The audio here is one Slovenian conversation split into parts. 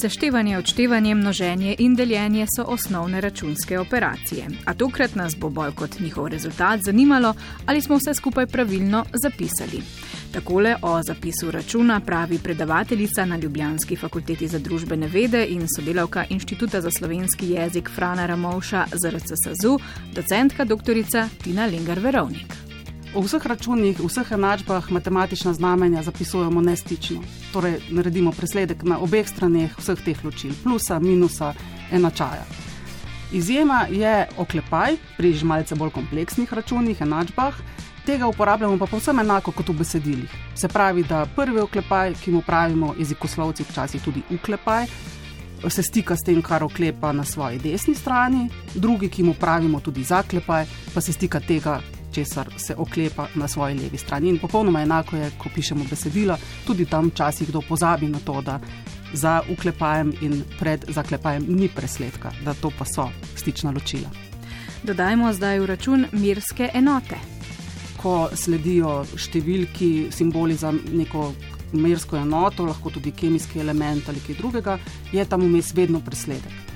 Seštevanje, odštevanje, množenje in deljenje so osnovne računske operacije. A tokrat nas bo bolj kot njihov rezultat zanimalo, ali smo vse skupaj pravilno zapisali. Takole o zapisu računa pravi predavateljica na Ljubljanski fakulteti za družbene vede in sodelavka Inštituta za slovenski jezik Frana Ramovša z RCSZU, docentka dr. Tina Lengar-Verovnik. V vseh računih, v vseh enačbah matematična znamenja zapisujemo nestično. Torej, naredimo presledek na obeh straneh vseh teh ločil, plusa, minusa, enačaja. Izjema je oklepaj pri že malce bolj kompleksnih računih, enačbah, tega uporabljamo pa povsem enako kot v besedilih. Se pravi, da prvi oklepaj, ki mu pravimo jezikoslovci, včasih tudi uklepaj, se stika s tem, kar oklepa na svoji desni strani, drugi, ki mu pravimo tudi zaklepaj, pa se stika tega, česar se oklepa na svoji levi strani. In popolnoma enako je, ko pišemo besedila, tudi tam včasih kdo pozabi na to, da za uklepajem in pred zaklepajem ni presledka, da to pa so stična ločila. Dodajmo zdaj v račun mirske enote. Ko sledijo številki, simboli za neko mersko enoto, lahko tudi kemijski element ali kaj drugega, je tam vmes vedno presledek.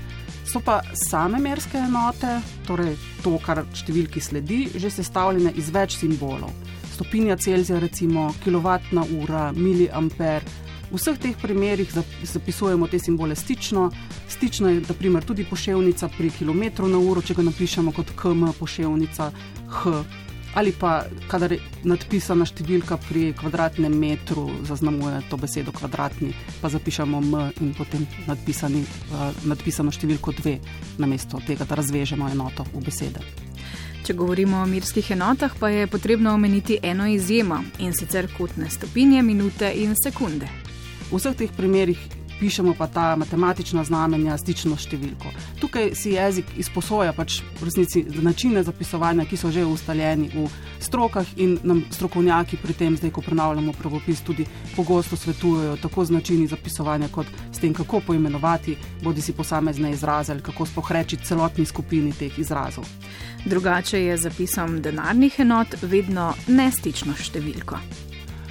So pa same merske enote, torej to, kar številki sledi, že sestavljene iz več simbolov. Stopinja Celzija, recimo kilovatna ura, miliamper. V vseh teh primerih zapisujemo te simbole stično. Stično je naprimer tudi poševnica pri kilometru na uro, če ga napišemo kot km poševnica, h ali pa kadar je nadpisana številka pri kvadratnem metru, zaznamuje to besedo kvadratni, pa zapišemo m in potem nadpisani, uh, nadpisano številko dve, namesto tega, da razvežemo enoto v besede. Če govorimo o mirskih enotah, pa je potrebno omeniti eno izjemo in sicer kotne stopinje, minute in sekunde. V vseh teh primerih pišemo pa ta matematična znamenja, stično številko. Tukaj si jezik izposoja pač v resnici načine zapisovanja, ki so že ustaljeni v strokah in nam strokovnjaki pri tem, zdaj ko prenavljamo pravopis, tudi pogosto svetujejo tako z načini zapisovanja, kot s tem, kako poimenovati bodi si posamezne izraze ali kako spohreči celotni skupini teh izrazov. Drugače je zapisom denarnih enot vedno nestično številko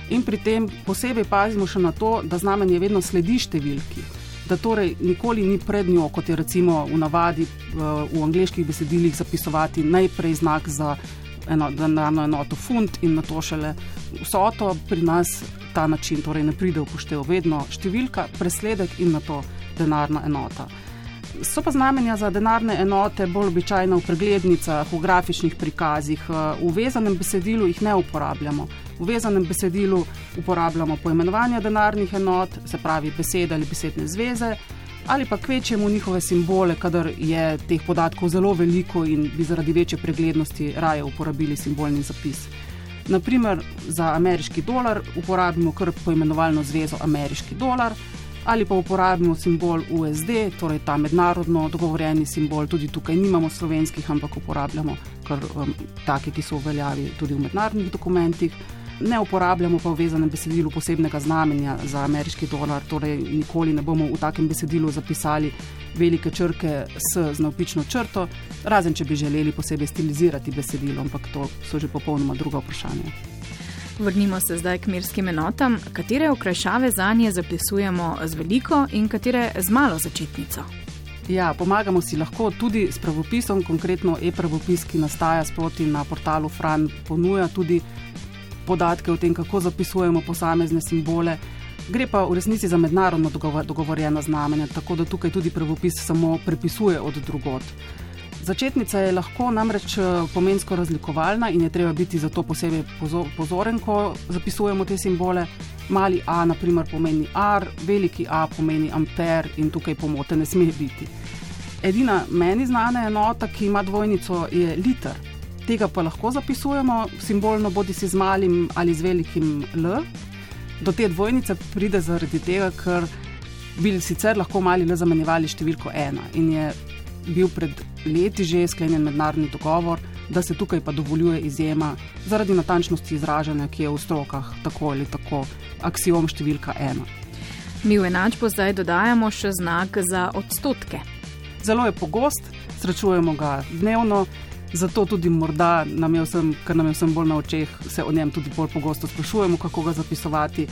in pri tem posebej pazimo še na to, da znamenje vedno sledi številki. Da torej nikoli ni pred njo, kot je recimo v navadi v angliških besedilih zapisovati najprej znak za eno denarno enoto funt in na to šele vsoto, pri nas ta način torej ne pride v poštev. Vedno številka, presledek in na to denarna enota. So pa znamenja za denarne enote bolj običajna v preglednicah, v grafičnih prikazih, v vezanem besedilu jih ne uporabljamo. V vezanem besedilu uporabljamo poimenovanje denarnih enot, se pravi besede ali besedne zveze, ali pa kvečemo njihove simbole, kadar je teh podatkov zelo veliko in bi zaradi večje preglednosti raje uporabili simbolni zapis. Naprimer, za ameriški dolar uporabimo kar poimenovalno zvezo ameriški dolar ali pa uporabimo simbol USD, torej ta mednarodno dogovorjeni simbol, tudi tukaj nimamo slovenskih, ampak uporabljamo kar um, take, ki so uveljavi tudi v mednarodnih dokumentih. Ne uporabljamo pa v vezanem besedilu posebnega znamenja za ameriški dolar, torej nikoli ne bomo v takem besedilu zapisali velike črke s znavpično črto, razen če bi želeli posebej stilizirati besedilo, ampak to so že popolnoma druga vprašanja. Vrnimo se zdaj k mirskim enotam, katere okrajšave za nje zapisujemo z veliko in katere z malo začetnico. Ja, pomagamo si lahko tudi s pravopisom, konkretno e-pravopis, ki nastaja sproti na portalu Fran, ponuja tudi podatke o tem, kako zapisujemo posamezne simbole. Gre pa v resnici za mednarodno dogovorjena znamenja, tako da tukaj tudi pravopis samo prepisuje od drugot. Začetnica je lahko namreč eh, pomensko razlikovalna in je treba biti zato posebej pozoren, ko zapisujemo te simbole. Mali a, naprimer, pomeni ar, veliki a pomeni amper in tukaj pomote ne sme biti. Edina meni znana enota, ki ima dvojnico, je liter. Tega pa lahko zapisujemo simbolno, bodi si z malim ali z velikim L. Do te dvojnice pride zaradi tega, ker bi sicer lahko mali le zamenjevali številko ena in je bil pred leti že sklenjen mednarodni dogovor, da se tukaj pa dovoljuje izjema zaradi natančnosti izražanja, ki je v strokah tako ali tako axiom številka ena. Mi v enačbo zdaj dodajamo še znak za odstotke. Zelo je pogost, srečujemo ga dnevno, zato tudi morda, nam vsem, ker nam je vsem bolj na očeh, se o njem tudi bolj pogosto sprašujemo, kako ga zapisovati.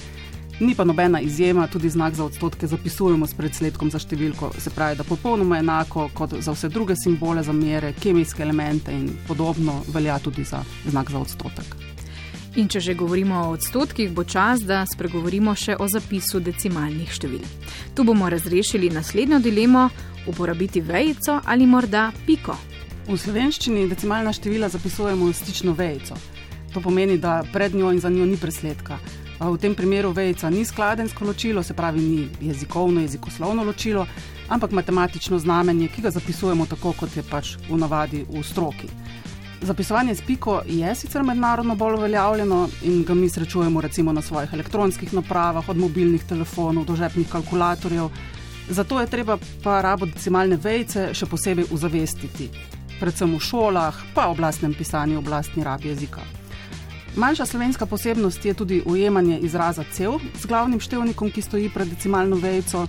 Ni pa nobena izjema, tudi znak za odstotke zapisujemo s predsledkom za številko, se pravi, da popolnoma enako kot za vse druge simbole, za mere, kemijske elemente in podobno velja tudi za znak za odstotek. In če že govorimo o odstotkih, bo čas, da spregovorimo še o zapisu decimalnih števil. Tu bomo razrešili naslednjo dilemo: uporabiti vejico ali morda piko. V slovenščini decimalna števila zapisujemo stično vejico. To pomeni, da pred njo in za njo ni presledka. V tem primeru vejica ni skladensko ločilo, se pravi, ni jezikovno, jezikoslovno ločilo, ampak matematično znamenje, ki ga zapisujemo tako, kot je pač v navadi v stroki. Zapisovanje s piko je sicer mednarodno bolj uveljavljeno in ga mi srečujemo recimo na svojih elektronskih napravah, od mobilnih telefonov do žepnih kalkulatorjev. Zato je treba pa rabo decimalne vejice še posebej uzavestiti, predvsem v šolah, pa v oblastnem pisanju, v oblastni rabi jezika. Manjša slovenska posebnost je tudi ujemanje izraza cel z glavnim števnikom, ki stoji pred decimalno vejico.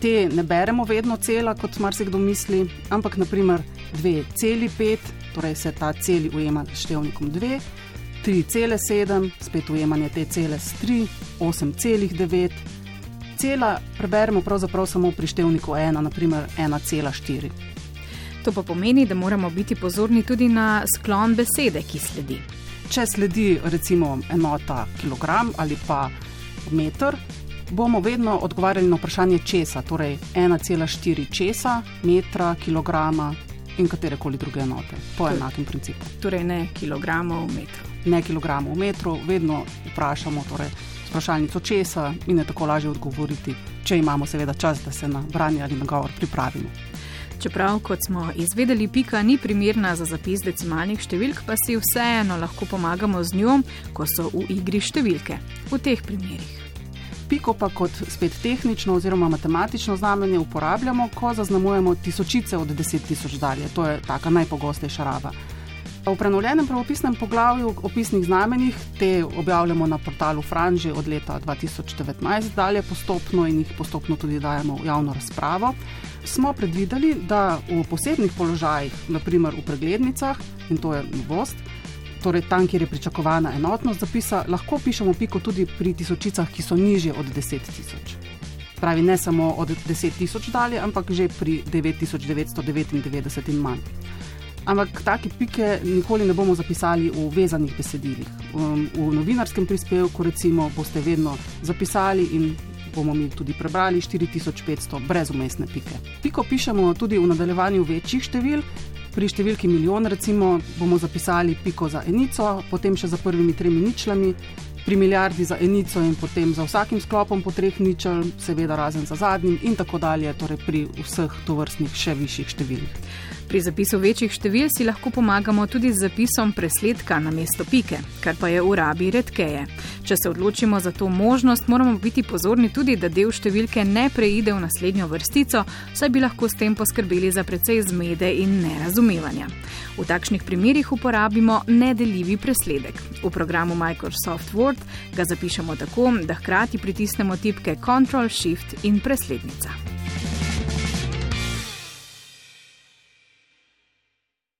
Te ne beremo vedno cela, kot marsikdo misli, ampak naprimer dve celi pet, torej se ta celi ujema s števnikom dve, tri cele sedem, spet ujemanje te cele s tri, osem celih devet. Cela preberemo pravzaprav samo pri števniku ena, naprimer ena cela štiri. To pa pomeni, da moramo biti pozorni tudi na sklon besede, ki sledi. Če sledi recimo enota kilogram ali pa meter, bomo vedno odgovarjali na vprašanje česa, torej 1,4 česa, metra, kilograma in katere koli druge enote, po torej, enakem principu. Torej ne kilogramov v metru. Ne kilogramov v metru, vedno vprašamo torej, vprašalnico česa in je tako lažje odgovoriti, če imamo seveda čas, da se na branje ali na govor pripravimo. Čeprav, kot smo izvedeli, pika ni primerna za zapis decimalnih številk, pa si vseeno lahko pomagamo z njo, ko so v igri številke. V teh primerih. Piko pa kot spet tehnično oziroma matematično znamenje uporabljamo, ko zaznamujemo tisočice od deset tisoč dalje. To je taka najpogostejša raba. V prenovljenem pravopisnem poglavju opisnih znamenjih te objavljamo na portalu Franži od leta 2019 dalje postopno in jih postopno tudi dajemo v javno razpravo. Smo predvideli, da v posebnih položajih, naprimer v preglednicah, in to je novost, torej tam, kjer je pričakovana enotnost zapisa, lahko pišemo piko tudi pri tisočicah, ki so nižje od 10 tisoč. Pravi ne samo od 10 tisoč dalje, ampak že pri 9999 in manj. Ampak take pike nikoli ne bomo zapisali v vezanih besedilih. V novinarskem prispevku, recimo, boste vedno zapisali in bomo mi tudi prebrali 4500 brez umestne pike. Piko pišemo tudi v nadaljevanju večjih števil. Pri številki milijon, recimo, bomo zapisali piko za enico, potem še za prvimi tremi ničlami, pri milijardi za enico in potem za vsakim sklopom po treh ničel, seveda razen za zadnjim in tako dalje, torej pri vseh tovrstnih še višjih številih. Pri zapisu večjih števil si lahko pomagamo tudi z zapisom presledka na mesto pike, kar pa je v rabi redkeje. Če se odločimo za to možnost, moramo biti pozorni tudi, da del številke ne preide v naslednjo vrstico, saj bi lahko s tem poskrbeli za precej zmede in nerazumevanja. V takšnih primerjih uporabimo nedeljivi presledek. V programu Microsoft Word ga zapišemo tako, da hkrati pritisnemo tipke Ctrl, Shift in preslednica.